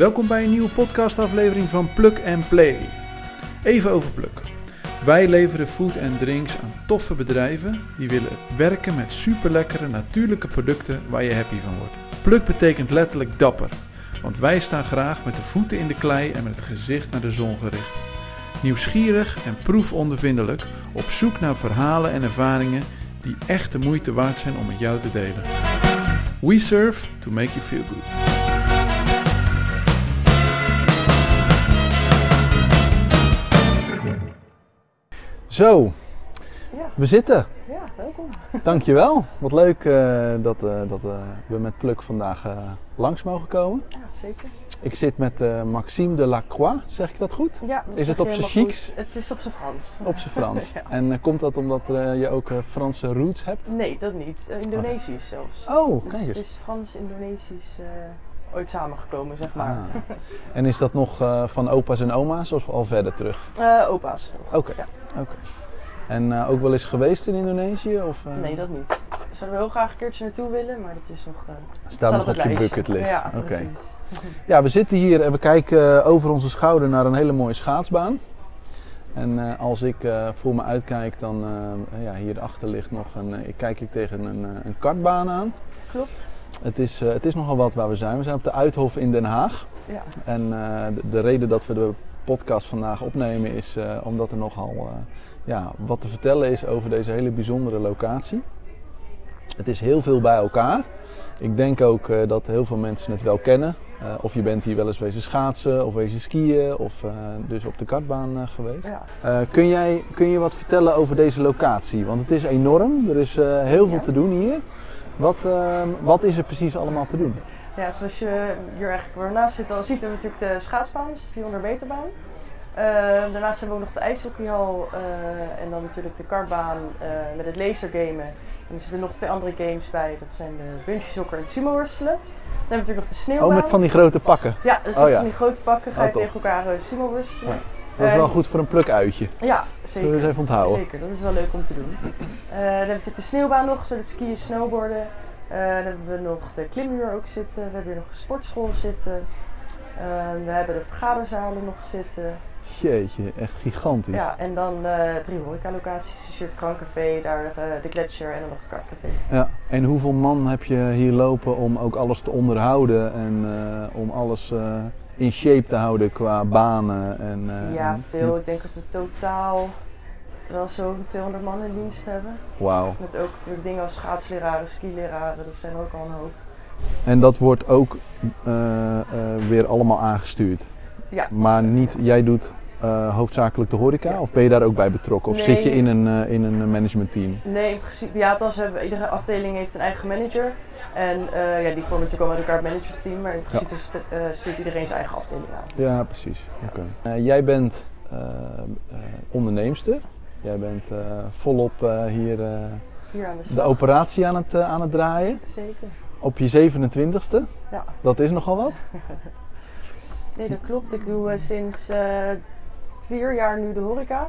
Welkom bij een nieuwe podcastaflevering van Plug and Play. Even over Pluk. Wij leveren food en drinks aan toffe bedrijven die willen werken met superlekkere natuurlijke producten waar je happy van wordt. Pluk betekent letterlijk dapper, want wij staan graag met de voeten in de klei en met het gezicht naar de zon gericht. Nieuwsgierig en proefondervindelijk op zoek naar verhalen en ervaringen die echt de moeite waard zijn om met jou te delen. We serve to make you feel good. Zo, Ja, we zitten. ja, welkom. Dankjewel. Wat leuk eh, dat, eh, dat eh, we met Pluk vandaag langs mogen komen. Ja, zeker. Ik zit met Maxime de Lacroix, zeg ik dat goed? Ja, dat Is het op helemaal chics? Het is op zijn Frans. Op zijn Frans. Ja. En komt dat omdat je ook Franse roots hebt? Nee, dat niet. Indonesisch zelfs. Oh, dus kijk het eens. is Frans-Indonesisch ooit samengekomen, zeg maar. Ah. En is dat nog van opa's en oma's of al verder terug? Eh, opa's. Oké, Ja. Oké. En eh, ook wel eens geweest in Indonesië? Of, eh, Nee, dat niet. Zouden we heel graag een keertje naartoe willen, maar dat is nog... eh, Staat nog op het je bucketlist? Ja, precies. Ja, we zitten hier en we kijken over onze schouder naar een hele mooie schaatsbaan. En als ik voor me uitkijk, dan ja, hierachter ligt nog een. ik kijk ik tegen een, een kartbaan aan. Klopt. Het is, het is nogal wat waar we zijn. We zijn op de Uithof in Den Haag. Ja. En de, de reden dat we de podcast vandaag opnemen is eh, omdat er nogal eh, ja, wat te vertellen is over deze hele bijzondere locatie. Het is heel veel bij elkaar. Ik denk ook eh, dat heel veel mensen het wel kennen. Of je bent hier wel eens wezen schaatsen of wezen skiën of dus op de kartbaan geweest. ja. Kun, jij, kun je wat vertellen over deze locatie? Want het is enorm. Er is heel veel Ja. te doen hier. Wat, wat is er precies allemaal te doen? Ja, zoals je hier eigenlijk waarnaast zit al ziet, hebben we natuurlijk de schaatsbaan, dus de 400 meter baan. Eh, daarnaast hebben we ook nog de ijshockeyhal eh, en dan natuurlijk de kartbaan eh, met het lasergamen. En er zitten nog twee andere games bij, dat zijn de bungee en het sumo worstelen. Dan hebben we natuurlijk nog de sneeuwbaan. Oh, met van die grote pakken. Ja, dus Oh, ja. van die grote pakken ga Oh, je tof. tegen elkaar eh, sumo worstelen. Dat is wel goed voor een plukuitje. Ja, Zullen zeker. we eens even onthouden? Zeker, dat is wel leuk om te doen. Dan hebben we natuurlijk de sneeuwbaan nog, met het skiën, snowboarden. Eh, dan hebben we nog de klimmuur ook zitten. We hebben hier nog een sportschool zitten. Eh, we hebben de vergaderzalen nog zitten. Jeetje, echt gigantisch. Ja, en dan eh, drie horecalocaties. Dus hier het krankcafé, daar eh, de Gletscher en dan nog het kartcafé. Ja, En hoeveel man heb je hier lopen om ook alles te onderhouden en om alles in shape te houden qua banen? En, ja, en- veel. Ik denk dat we totaal wel zo'n 200 man in dienst hebben. Wauw. Met ook natuurlijk dingen als schaatsleraren, skileraren. Dat zijn er ook al een hoop. En dat wordt ook eh, eh, weer allemaal aangestuurd. Ja, Maar niet, jij doet eh, hoofdzakelijk de horeca Ja. of ben je daar ook bij betrokken? Of Nee. zit je in een, in een managementteam? Nee, in principe, ja, althans hebben iedere afdeling heeft een eigen manager. En ja, die vormen natuurlijk allemaal met elkaar het managerteam, maar in principe st- stuurt iedereen zijn eigen afdeling aan. Ja, precies. Oké. Jij bent onderneemster. Jij bent eh, volop eh, hier eh, Hier aan de de operatie aan het, aan het draaien. Zeker. Op je 27ste. Ja. Dat is nogal wat. Nee, dat klopt. Ik doe sinds vier jaar nu de horeca.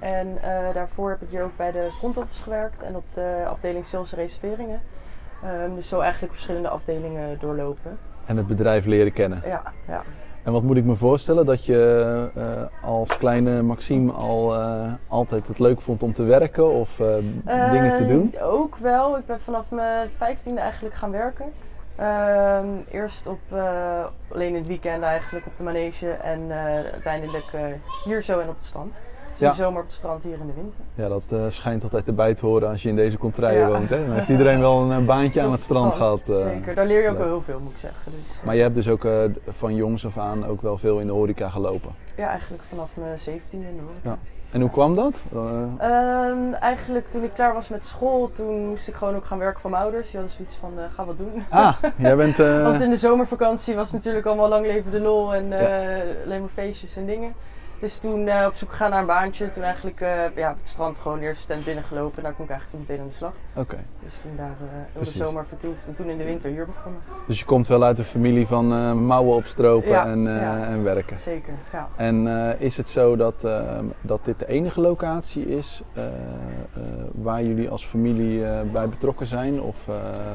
En daarvoor heb ik hier ook bij de front office gewerkt en op de afdeling sales en reserveringen. Ehm, dus zo eigenlijk verschillende afdelingen doorlopen. En het bedrijf leren kennen. Ja, ja. En wat moet ik me voorstellen? Dat je eh, als kleine Maxime al eh, altijd het leuk vond om te werken of eh, dingen te doen? Ook wel. Ik ben vanaf mijn vijftiende eigenlijk gaan werken. Ehm, eerst op, alleen in het weekend eigenlijk op de manege en uiteindelijk hier zo en op het strand. Ja. in de zomer op het strand, hier in de winter. Ja, dat eh, schijnt altijd erbij te horen als je in deze contraien Ja. woont. Hè? Dan heeft iedereen wel een baantje aan het strand gehad. eh. Zeker, daar leer je ook wel heel veel moet ik zeggen. Dus, eh, Maar je hebt dus ook van jongs af aan ook wel veel in de horeca gelopen. Ja, eigenlijk vanaf mijn zeventiende in de horeca. Ja. En hoe kwam dat? Eh, Ehm, eigenlijk toen ik klaar was met school, toen moest ik gewoon ook gaan werken voor mijn ouders. Die hadden zoiets van, ga wat doen. ah, jij bent... Want in de zomervakantie was natuurlijk allemaal lang leven de lol en eh, alleen maar feestjes en dingen. Dus toen eh, op zoek gegaan naar een baantje. Toen eigenlijk eh, ja, op het strand gewoon eerst tent binnengelopen. En daar kon ik eigenlijk toen meteen aan de slag. Oké. Dus toen daar heel de zomer vertoefd. En toen in de winter hier begonnen. Dus je komt wel uit een familie van mouwen opstropen Ja, en, ja. en werken. Zeker, ja. En is het zo dat, eh, dat dit de enige locatie is waar jullie als familie bij betrokken zijn? Of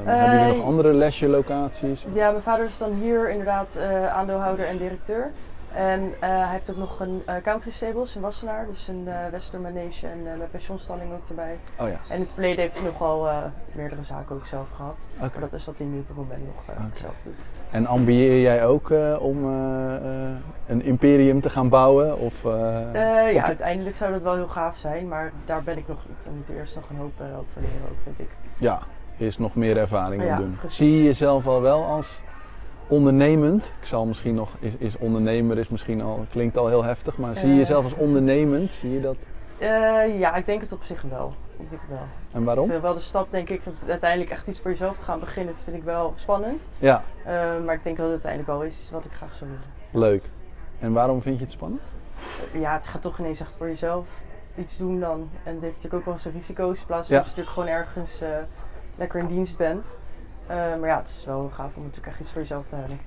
hebben jullie nog andere lesje locaties? Ja, mijn vader is dan hier inderdaad aandeelhouder en directeur. En eh, hij heeft ook nog een eh, country stables in Wassenaar. Dus een Western Manege en met pensionstalling ook erbij. Oh ja, En in het verleden heeft hij nogal meerdere zaken ook zelf gehad. Maar dat is wat hij nu op het moment nog zelf doet. En ambieer jij ook om een imperium te gaan bouwen? Of, ja, uiteindelijk zou dat wel heel gaaf zijn, maar daar ben ik nog niet. We moeten eerst nog een hoop, hoop voor leren, ook, vind ik. Ja, eerst nog meer ervaring Ja, precies. Zie je jezelf al wel als ondernemend? Ik zal misschien nog, is, is ondernemer is misschien al, klinkt al heel heftig, maar zie je Eh. jezelf als ondernemend? Zie je dat? Eh, ja, ik denk het op zich wel. Ik denk wel. En waarom? Ik vind wel de stap, denk ik, om uiteindelijk echt iets voor jezelf te gaan beginnen, vind ik wel spannend. Ja, Eh, maar ik denk dat het uiteindelijk wel is wat ik graag zou willen. leuk. En waarom vind je het spannend? Ja, het gaat toch ineens echt voor jezelf iets doen dan. En het heeft natuurlijk ook wel zijn risico's. In plaats van Ja. dat je natuurlijk gewoon ergens lekker in dienst bent. Eh, maar ja, het is wel heel gaaf om natuurlijk echt iets voor jezelf te hebben.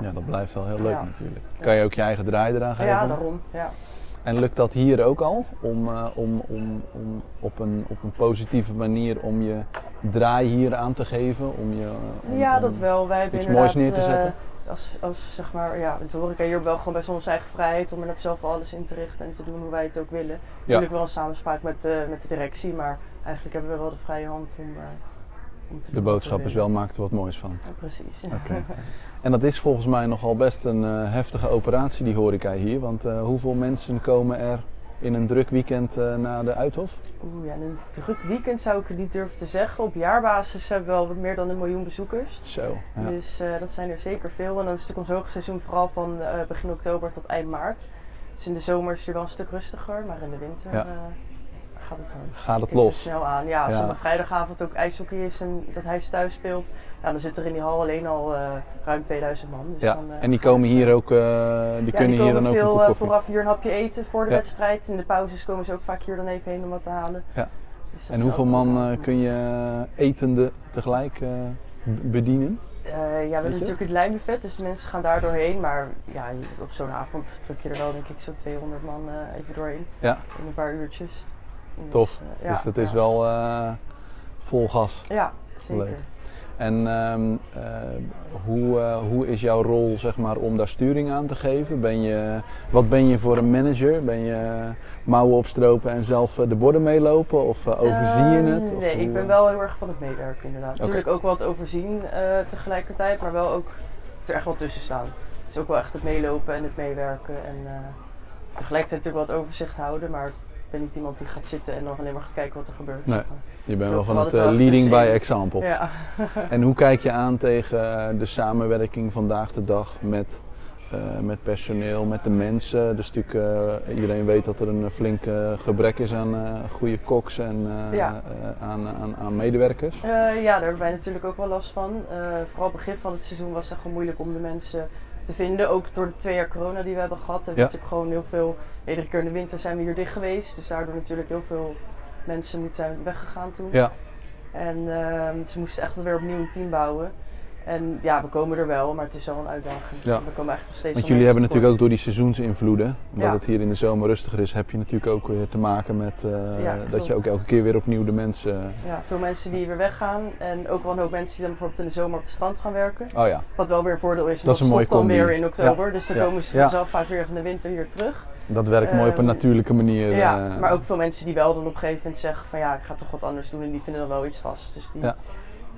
Ja, dat blijft wel heel leuk Ja. natuurlijk. Kan je ook je eigen draai eraan geven? Ja, daarom. Ja. En lukt dat hier ook al? Om, eh, om, om, om op, een, op een positieve manier om je draai hier aan te geven? Om je, om- ja, dat wel. Wij hebben iets moois neer te zetten? eh, als, als zeg maar, ja, met de horeca hier wel gewoon best wel onze eigen vrijheid om er net zelf alles in te richten en te doen hoe wij het ook willen. Natuurlijk wel een samenspraak met, eh, met de directie, maar eigenlijk hebben we wel de vrije hand om, eh, De boodschap is wel, maak er wat moois van. Ja, precies. En dat is volgens mij nogal best een eh, heftige operatie, die horeca hier. Want eh, hoeveel mensen komen er in een druk weekend eh, naar de Uithof? Oeh, ja, in een druk weekend zou ik het niet durven te zeggen. Op jaarbasis hebben we wel meer dan een miljoen bezoekers. Zo, ja. Dus dat zijn er zeker veel. En dan is natuurlijk ons hoogseizoen vooral van begin oktober tot eind maart. Dus in de zomer is het hier wel een stuk rustiger, maar in de winter gaat het hard. Gaat het Tikt los? snel aan. Ja, als Ja. op vrijdagavond ook ijshockey is en dat hij thuis speelt, ja, dan zit er in die hal alleen al eh, ruim 2000 man. Dus Ja, dan, eh, en die komen hier ook, eh, die Ja, kunnen die hier dan ook een veel koffie. vooraf hier een hapje eten voor de wedstrijd. In de pauzes komen ze ook vaak hier dan even heen om wat te halen. Ja. Dus En hoeveel man kun je etende tegelijk bedienen? Eh, ja, we hebben natuurlijk het lijnbuffet, dus de mensen gaan daar doorheen. Maar ja, op zo'n avond druk je er wel denk ik zo'n 200 man eh, even doorheen. Ja, In een paar uurtjes. Dus, Tof. eh, dus dat is wel eh, vol gas. Ja, zeker. Leuk. En ehm, eh, hoe, hoe is jouw rol zeg maar, om daar sturing aan te geven? Ben je, wat ben je voor een manager? Ben je mouwen opstropen en zelf de borden meelopen? Of eh, overzie je het? Ehm, Of nee, hoe, ik ben wel heel erg van het meewerken inderdaad. Natuurlijk ook wel het overzien tegelijkertijd, maar wel ook er echt wel tussen staan. Dus ook wel echt het meelopen en het meewerken. En tegelijkertijd natuurlijk wel het overzicht houden, maar ben niet iemand die gaat zitten en nog alleen maar gaat kijken wat er gebeurt. Nee. Je bent wel van het eh, leading by example. Ja. En hoe kijk je aan tegen eh, de samenwerking vandaag de dag met, eh, met personeel, met de mensen? Dus natuurlijk, iedereen weet dat er een flink gebrek is aan goede koks en Ja. aan, aan, aan medewerkers. Ja, daar hebben wij natuurlijk ook wel last van. Vooral begin van het seizoen was het gewoon moeilijk om de mensen te vinden. Ook door de twee jaar corona die we hebben gehad. Hebben we natuurlijk gewoon heel veel... Iedere keer in de winter zijn we hier dicht geweest. Dus daardoor natuurlijk heel veel mensen moeten zijn weggegaan toen. Ja, En ehm, ze moesten echt weer opnieuw een team bouwen. En ja, we komen er wel, maar het is wel een uitdaging. Ja. We komen eigenlijk nog steeds want jullie hebben natuurlijk ook door die seizoensinvloeden, omdat Ja. het hier in de zomer rustiger is, heb je natuurlijk ook weer te maken met eh, Ja, dat je ook elke keer weer opnieuw de mensen... Ja, veel mensen die weer weggaan. En ook wel een hoop mensen die dan bijvoorbeeld in de zomer op het strand gaan werken. Oh ja, Wat wel weer een voordeel is, Dat is een stopt dan weer in oktober. Dus dan komen ze vanzelf vaak weer in de winter hier terug. dat werkt mooi op een Ehm, natuurlijke manier. ja, eh. maar ook veel mensen die wel dan op een gegeven moment zeggen van ja, ik ga toch wat anders doen. En die vinden dan wel iets vast. Dus die Ja.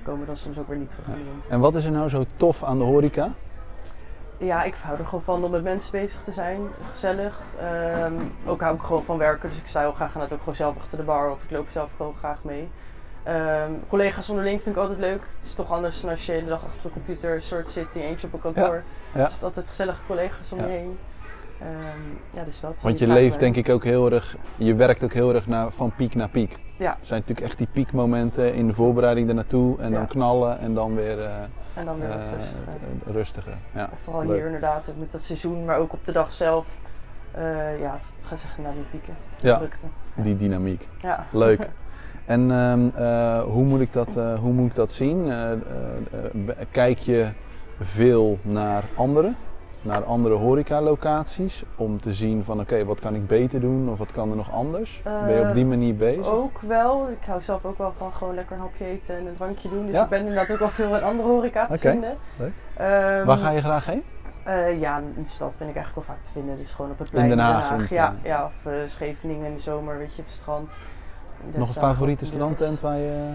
Komen dan soms ook weer niet terug in de winter. En wat is er nou zo tof aan de horeca? Ja, ik hou er gewoon van om met mensen bezig te zijn. Gezellig. Ehm, ook hou ik gewoon van werken. Dus ik sta heel graag net ook gewoon zelf achter de bar. Of ik loop zelf gewoon graag mee. Ehm, collega's onderling vind ik altijd leuk. Het is toch anders dan als je de hele dag achter een computer soort zit in je eentje op een kantoor. ja. Dus altijd gezellige collega's om Ja. je heen. Ehm, ja, dus dat. Want je leeft denk ik ook heel erg, je werkt ook heel erg naar, van piek naar piek. Ja. Er zijn natuurlijk echt die piekmomenten in de voorbereiding ernaartoe en dan knallen en dan weer eh, En dan weer wat eh, rustiger. het- het rustiger. Ja, Vooral leuk. hier inderdaad, met dat seizoen, maar ook op de dag zelf. eh, ja, ga zeggen, naar die pieken. Ja. Drukte. Die dynamiek. Ja. Leuk. En ehm, eh, hoe, moet ik dat, hoe moet ik dat zien? Kijk je veel naar anderen? Naar andere horecalocaties? Om te zien van oké, wat kan ik beter doen of wat kan er nog anders? ben je op die Eh, manier bezig? Ook wel. Ik hou zelf ook wel van gewoon lekker een hapje eten en een drankje doen. Dus Ja. ik ben inderdaad ook wel veel in andere horeca te vinden. Ehm, Waar ga je graag heen? eh, ja, in de stad ben ik eigenlijk wel vaak te vinden. Dus gewoon op het plein Den Haag, in ja, ja, of eh, Scheveningen in de zomer, weet je, op het strand. Nog een favoriete strandtent waar je...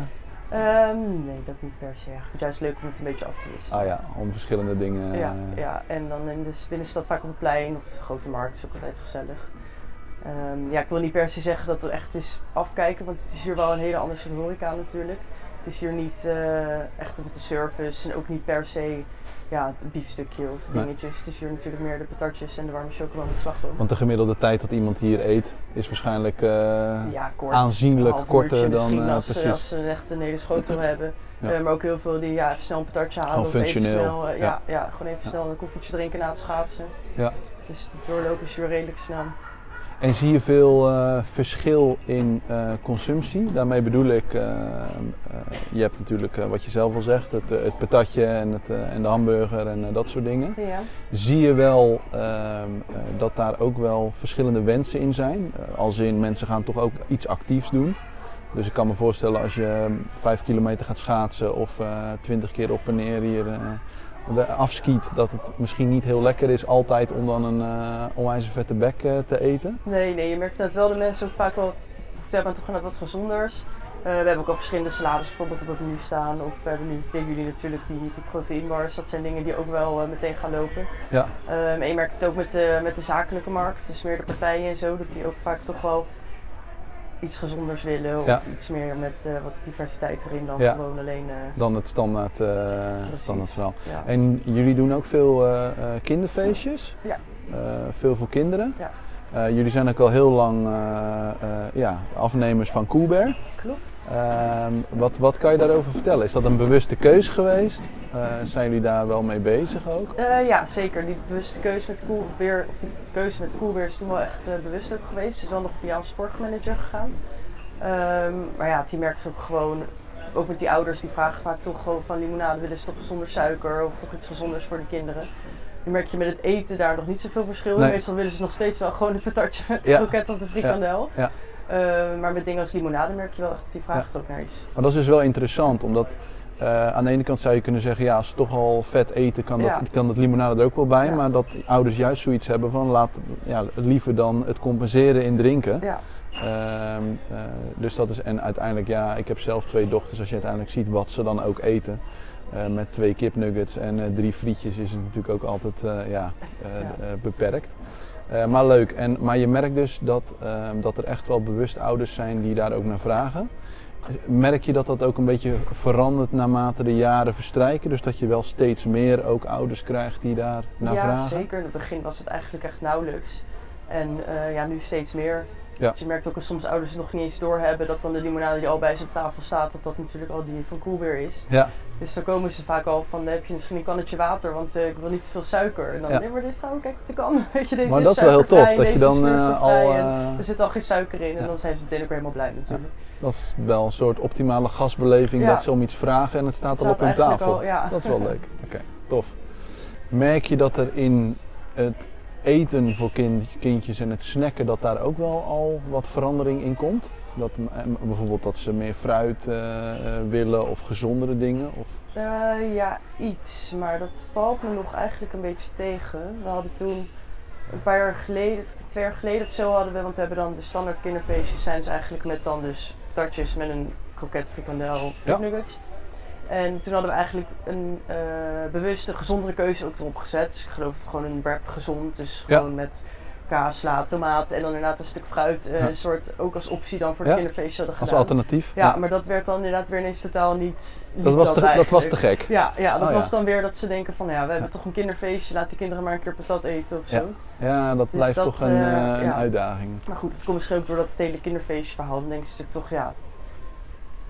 Ehm, nee, dat niet per se. Ik vind het juist leuk om het een beetje af te wisselen. Ah ja, om verschillende dingen... Ja, eh, ja, en dan in de binnenstad vaak op het plein of de grote markt is ook altijd gezellig. Ehm, ja, ik wil niet per se zeggen dat we echt eens afkijken, want het is hier wel een hele andere soort horeca natuurlijk. Het is hier niet eh, echt op de service en ook niet per se ja, het biefstukje of de Nee. dingetjes. Het is hier natuurlijk meer de patatjes en de warme chocola met slagroom. Want de gemiddelde tijd dat iemand hier eet is waarschijnlijk... eh, ja, kort. aanzienlijk korter dan, eh, als, ze- precies. als ze echt een hele schotel hebben. Ja. Maar ook heel veel die ja, even snel een patatje halen. Gewoon of even snel, ja. ja. Ja, gewoon even snel een koffietje drinken na het schaatsen. Ja. Dus het doorlopen is hier redelijk snel. En zie je veel eh, verschil in eh, consumptie? Daarmee bedoel ik, eh, je hebt natuurlijk wat je zelf al zegt, het, het patatje en, het, en de hamburger en dat soort dingen. Ja. Zie je wel ehm, eh, dat daar ook wel verschillende wensen in zijn? Als in mensen gaan toch ook iets actiefs doen. Dus ik kan me voorstellen als je ehm, vijf kilometer gaat schaatsen of twintig keer op en neer hier afskiet, dat het misschien niet heel lekker is altijd om dan een eh onwijs vette bek eh, te eten. Nee, nee, je merkt dat wel de mensen ook vaak wel ze hebben toch inderdaad wat gezonders. Eh, we hebben ook al verschillende salades bijvoorbeeld op het menu staan. Of we hebben nu voor jullie natuurlijk die, die proteïnbars. Dat zijn dingen die ook wel meteen gaan lopen. Ja. Ehm, en je merkt het ook met de, met de zakelijke markt. Dus meer de partijen en zo. Dat die ook vaak toch wel iets gezonders willen. Of Ja. iets meer met eh, wat diversiteit erin dan Ja. gewoon alleen... eh, Dan het standaard, eh standaard verhaal. ja. En jullie doen ook veel kinderfeestjes? Ja. Veel voor kinderen? Ja. Jullie zijn ook al heel lang ja, afnemers van Coolbear. Klopt. Ehm, wat, wat kan je daarover vertellen? Is dat een bewuste keus geweest? Eh, zijn jullie daar wel mee bezig ook? Eh, ja, zeker. Die bewuste keuze met Coolbeer, of die keuze met is toen wel echt eh, bewust ook geweest. Het is wel nog via onze vorige manager gegaan. Ehm, maar ja, die merkt ook gewoon, ook met die ouders, die vragen vaak toch gewoon van limonade willen ze toch zonder suiker of toch iets gezonders voor de kinderen. Nu merk je met het eten daar nog niet zoveel verschil. Nee. Meestal willen ze nog steeds wel gewoon een patatje met Ja. kroket of de frikandel. Ja. Ehm, maar met dingen als limonade merk je wel echt dat die vraag er ook naar is. Maar dat is dus wel interessant, omdat eh, aan de ene kant zou je kunnen zeggen, ja, als ze toch al vet eten, kan dat, Ja. kan dat limonade er ook wel bij. Ja. Maar dat ouders juist zoiets hebben van, laat ja, liever dan het compenseren in drinken. Ja, Ehm, eh, dus dat is, en uiteindelijk, ja, ik heb zelf twee dochters. Als je uiteindelijk ziet wat ze dan ook eten. eh, met twee kipnuggets en drie frietjes is het natuurlijk ook altijd ja, Ja. beperkt. Maar leuk. En, maar je merkt dus dat, ehm, dat er echt wel bewust ouders zijn die daar ook naar vragen. Merk je dat dat ook een beetje verandert naarmate de jaren verstrijken? Dus dat je wel steeds meer ook ouders krijgt die daar naar ja vragen? zeker. In het begin was het eigenlijk echt nauwelijks. En eh, ja, nu steeds meer. Ja. Dus je merkt ook als soms ouders nog niet eens doorhebben dat dan de limonade die al bij ze op tafel staat, dat dat natuurlijk al die van Coolbeer is. Ja, Dus dan komen ze vaak al van, heb je misschien een kannetje water, want eh, ik wil niet te veel suiker. En dan, Ja. nee maar dit vrouw, kijk op de kan. Weet je, deze maar dat is wel heel tof. Dat je dan eh, al... eh, Er zit al geen suiker in en dan zijn ze meteen ook helemaal blij natuurlijk. Dat is wel een soort optimale gastbeleving dat ze om iets vragen en het staat al op hun tafel. al. Dat is wel leuk. Oké, tof. Merk je dat er in het eten voor kind- kindjes en het snacken, dat daar ook wel al wat verandering in komt? Dat, eh, bijvoorbeeld dat ze meer fruit eh, eh, willen of gezondere dingen? Of, ja, iets. Maar dat valt me nog eigenlijk een beetje tegen. We hadden toen een paar jaar geleden, twee jaar geleden of zo hadden we, want we hebben dan de standaard kinderfeestjes zijn dus eigenlijk met dan dus patatjes met een kroket, frikandel of Ja. nuggets. En toen hadden we eigenlijk een eh, bewuste, gezondere keuze ook erop gezet. Dus ik geloof het gewoon een wrap gezond. Dus Ja. gewoon met kaas, sla, tomaat en dan inderdaad een stuk fruit. eh, Ja. Een soort, ook als optie dan voor de Ja. kinderfeestje hadden als gedaan. alternatief? Ja, maar dat werd dan inderdaad weer ineens totaal niet. dat, was te, dat was te gek. Ja, ja dat Oh, was dan weer dat ze denken van ja, we hebben toch een kinderfeestje, laat die kinderen maar een keer patat eten of zo. Ja. Dat Dus blijft dat, toch een, eh, eh, een uitdaging. Maar goed, het komt misschien ook door dat het hele kinderfeestje verhaal. Dan denken ze natuurlijk toch ja,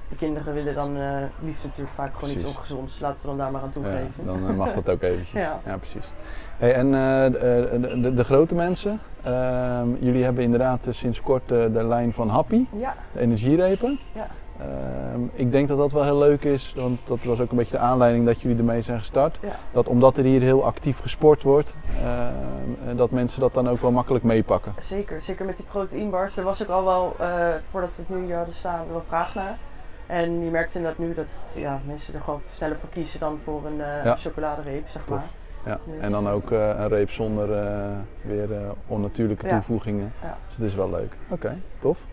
de kinderen willen dan uh, liefst natuurlijk vaak gewoon iets ongezonds. Laten we dan daar maar aan toegeven. Ja, dan mag dat ook eventjes. ja. ja. precies. Hey, en de, de, de, grote mensen, ehm, jullie hebben inderdaad sinds kort de lijn van Happy, ja. de energierepen. Ja. Ehm, ik denk dat dat wel heel leuk is, want dat was ook een beetje de aanleiding dat jullie ermee zijn gestart. Ja. Dat omdat er hier heel actief gesport wordt, ehm, dat mensen dat dan ook wel makkelijk meepakken. Zeker, zeker met die proteïnbars. Er was ook al wel, uh, voordat we het nu hier hadden staan, wel vraag naar. En je merkt inderdaad nu dat ja, mensen er gewoon sneller voor kiezen dan voor een uh, ja. chocoladereep, zeg maar. Ja, dus, en dan ook uh, een reep zonder weer onnatuurlijke toevoegingen. Dus het is wel leuk. Oké, tof.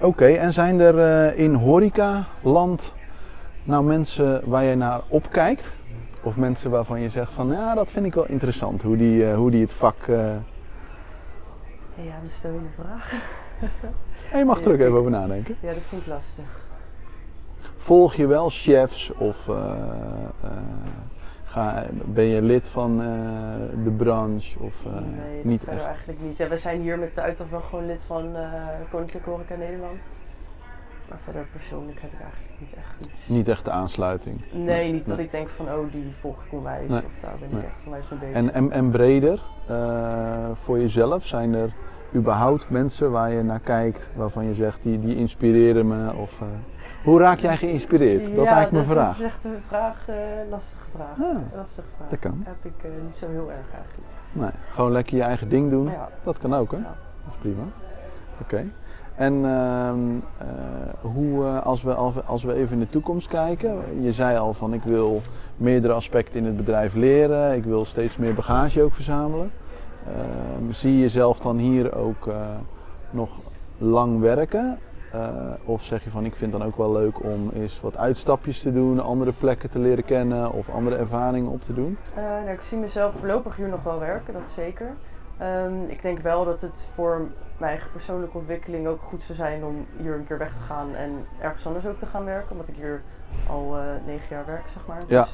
Oké, en zijn er in horecaland nou mensen waar je naar opkijkt? Of mensen waarvan je zegt van ja, dat vind ik wel interessant, hoe die, hoe die het vak... Ja, dat je een vraag. je mag er ook even over nadenken. Ja, dat vind ik lastig. Volg je wel chefs of Ga, ben je lid van uh, de branche? Of, nee, dat niet echt? eigenlijk niet. Ja, we zijn hier met de wel gewoon lid van Koninklijke Horeca Nederland. Maar verder persoonlijk heb ik eigenlijk niet echt iets. Niet echt de aansluiting? Nee, nee niet dat ik denk van oh, die volg ik onwijs of daar ben ik echt onwijs mee bezig. En, en, en breder, voor jezelf, zijn er überhaupt mensen waar je naar kijkt, waarvan je zegt, die, die inspireren me? Of, uh, hoe raak jij geïnspireerd? Dat ja, is eigenlijk mijn vraag. dat is echt een vraag, uh, lastige vraag. Ah, lastige vraag. Dat kan. Heb ik uh, niet zo heel erg eigenlijk. Nee, gewoon lekker je eigen ding doen. Ja. Dat kan ook, hè? Ja. Dat is prima. Oké. Okay. En uh, hoe, als, we, als we even in de toekomst kijken, je zei al van ik wil meerdere aspecten in het bedrijf leren, ik wil steeds meer bagage ook verzamelen. Uh, zie je jezelf dan hier ook uh, nog lang werken? Uh, of zeg je van ik vind het dan ook wel leuk om eens wat uitstapjes te doen, andere plekken te leren kennen of andere ervaringen op te doen? nou, ik zie mezelf voorlopig hier nog wel werken, dat zeker. Um, ik denk wel dat het voor mijn eigen persoonlijke ontwikkeling ook goed zou zijn om hier een keer weg te gaan en ergens anders ook te gaan werken. Omdat ik hier al negen jaar werk, zeg maar. Ja.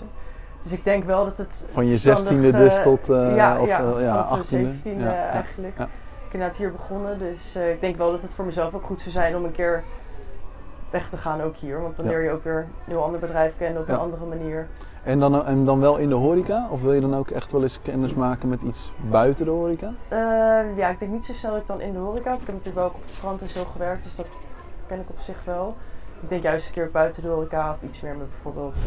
Dus ik denk wel dat het. Van je zestiende dus tot. Uh, ja, of, ja, uh, ja, van 17 ja, eigenlijk. Ja. Ik ben net hier begonnen, dus uh, ik denk wel dat het voor mezelf ook goed zou zijn om een keer weg te gaan ook hier. Want dan leer je ook weer een heel ander bedrijf kennen op een andere manier. En dan, en dan wel in de horeca? Of wil je dan ook echt wel eens kennis maken met iets buiten de horeca? ja, ik denk niet zo snel dat ik dan in de horeca. Want ik heb natuurlijk wel ook op het strand en zo gewerkt, dus dat ken ik op zich wel. Ik denk juist een keer buiten de horeca of iets meer met bijvoorbeeld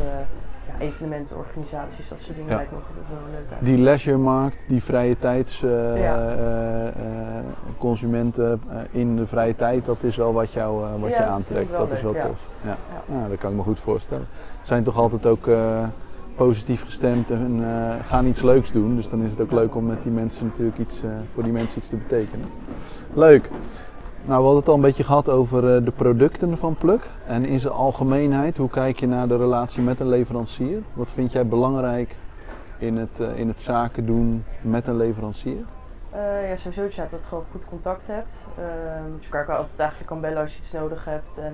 ja, evenementenorganisaties, dat soort dingen ja. lijkt me ook altijd wel leuk uit. Die leisuremarkt, die vrije tijds uh, ja. uh, consumenten in de vrije tijd, dat is wel wat, jou, wat je aantrekt. Dat, leuk, is wel tof. Ja. Ja. dat kan ik me goed voorstellen. Zijn toch altijd ook positief gestemd en gaan iets leuks doen. Dus dan is het ook leuk om met die mensen natuurlijk iets, voor die mensen iets te betekenen. Leuk. Nou, we hadden het al een beetje gehad over uh, de producten van Pluk. En in zijn algemeenheid, hoe kijk je naar de relatie met een leverancier? Wat vind jij belangrijk in het, uh, in het zaken doen met een leverancier? Uh, ja, sowieso dat je gewoon goed contact hebt. dat je elkaar altijd eigenlijk kan bellen als je iets nodig hebt. En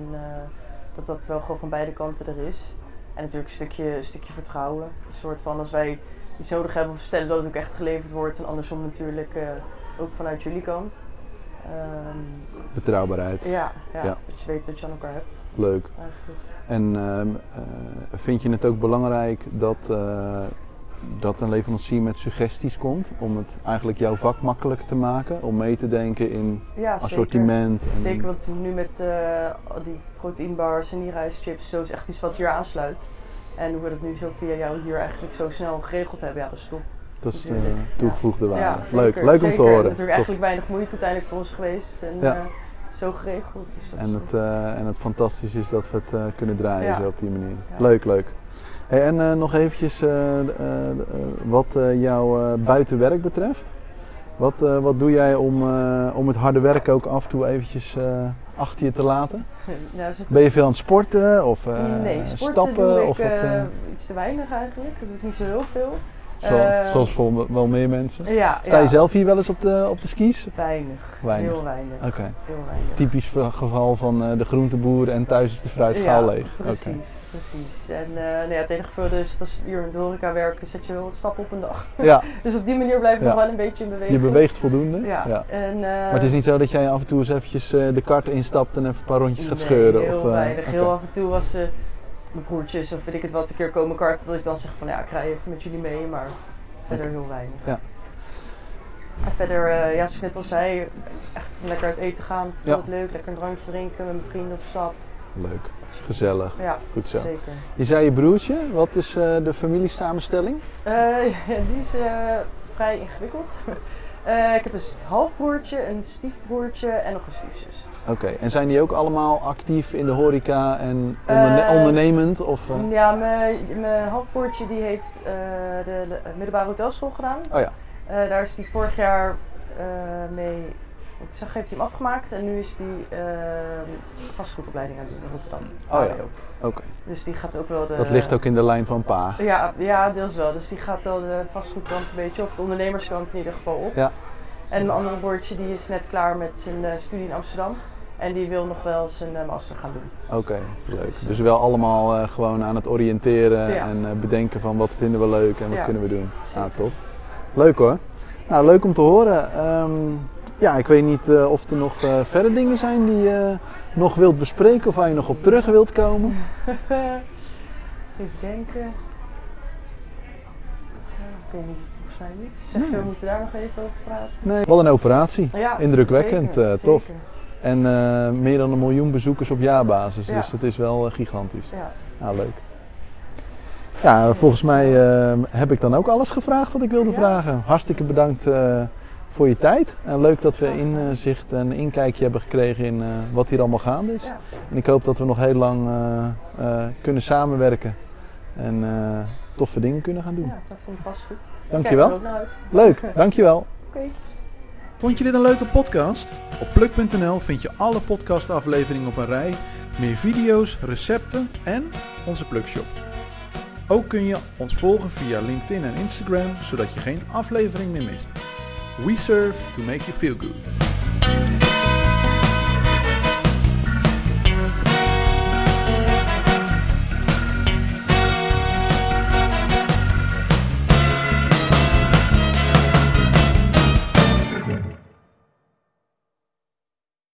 dat dat wel gewoon van beide kanten er is. En natuurlijk een stukje, een stukje vertrouwen. Een soort van als wij iets nodig hebben, of stellen dat het ook echt geleverd wordt. En andersom natuurlijk ook vanuit jullie kant. Um, Betrouwbaarheid. Ja, ja, ja, dat je weet wat je aan elkaar hebt. Leuk. Eigenlijk. En uh, uh, vind je het ook belangrijk dat, uh, dat een leverancier met suggesties komt om het eigenlijk jouw vak makkelijker te maken? Om mee te denken in ja, assortiment? Zeker, en zeker want nu met die proteïnbars en die rijstchips, zo is echt iets wat hier aansluit. En hoe we dat nu zo via jou hier eigenlijk zo snel geregeld hebben, ja, dat is top. Dat is uh, toegevoegde waarde. Ja, leuk, zeker, leuk om zeker. te horen. Het is natuurlijk eigenlijk weinig moeite uiteindelijk voor ons geweest. En ja. uh, zo geregeld. Dus dat en, het, uh, en het fantastisch is dat we het kunnen draaien ja. zo op die manier. Leuk, leuk. Hey, en nog eventjes wat jouw buitenwerk betreft. Wat, wat doe jij om, om het harde werk ook af en toe eventjes achter je te laten? Zo... Ben je veel aan het sporten of nee, sporten stappen? doe ik of wat, iets te weinig eigenlijk. Dat doe ik niet zo heel veel. Zoals, Eh, zoals voor wel meer mensen. Ja, Sta ja. je zelf hier wel eens op de, op de skis? Weinig. Weinig. Heel weinig. Oké. Typisch geval van eh, de groenteboer en thuis is de fruitschaal ja, leeg. Precies, precies. En eh nou ja, het dat als hier in de horeca werken, zet je wel wat stappen op een dag. Ja, Dus op die manier blijf je nog wel een beetje in beweging. je beweegt voldoende. Ja. En, eh, Maar het is niet zo dat jij af en toe eens eventjes de kart instapt en even een paar rondjes gaat nee, scheuren? heel of, weinig. Heel af en toe ze mijn broertjes of weet ik het wat een keer komen karten, dat ik dan zeg van ja, ik rij even met jullie mee, maar verder heel weinig. Ja. En verder, eh, ja, zoals ik net al zei, echt lekker uit eten gaan, vind ik Ja. altijd leuk. Lekker een drankje drinken met mijn vrienden op stap. Leuk, gezellig. Ja, Goed zo. zeker. Je zei je broertje, wat is eh, de familiesamenstelling? Ja, die is vrij ingewikkeld. Eh, ik heb een halfbroertje, een stiefbroertje en nog een stiefzus. Oké, en zijn die ook allemaal actief in de horeca en onderne- Eh, ondernemend? Of, eh? Ja, mijn halfbroertje die heeft de, de middelbare hotelschool gedaan. Oh ja, daar is hij vorig jaar mee, ik zag, heeft hij hem afgemaakt en nu is hij eh, vastgoedopleiding aan het doen in Rotterdam. Oh ja. Oké. Dus die gaat ook wel de... Dat ligt ook in de lijn van pa. Ja, ja, deels wel. Dus die gaat wel de vastgoedkant een beetje, of de ondernemerskant in ieder geval op. Ja. En een andere broertje die is net klaar met zijn eh, studie in Amsterdam. En die wil nog wel zijn eh, master gaan doen. Oké, leuk. Dus wel allemaal eh, gewoon aan het oriënteren Ja. en bedenken van wat vinden we leuk en wat Ja, kunnen we doen. zeker. Ah, tof. Leuk hoor. Nou, leuk om te horen. Ehm, ja, ik weet niet eh, of er nog eh verder dingen zijn die je nog wilt bespreken of waar je nog op terug wilt komen. Even denken. Ik weet niet, volgens mij niet. Zeg je, Nee. we moeten daar nog even over praten. Nee. Wat een operatie. Ja, Indrukwekkend, zeker, eh, tof. zeker. En meer dan een miljoen bezoekers op jaarbasis. Ja. Dus dat is wel gigantisch. Ja, Nou, leuk. Ja, volgens mij eh, heb ik dan ook alles gevraagd wat ik wilde Ja. vragen. Hartstikke bedankt eh, voor je tijd. En leuk dat we inzicht en inkijkje hebben gekregen in eh, wat hier allemaal gaande is. ja. En ik hoop dat we nog heel lang eh, eh, kunnen samenwerken en eh, toffe dingen kunnen gaan doen. ja, dat komt vast goed. Dankjewel. Leuk, dankjewel. Oké. Vond je dit een leuke podcast? Op pluk.nl vind je alle podcastafleveringen op een rij, meer video's, recepten en onze Plukshop. Ook kun je ons volgen via LinkedIn en Instagram, zodat je geen aflevering meer mist. We serve to make you feel good.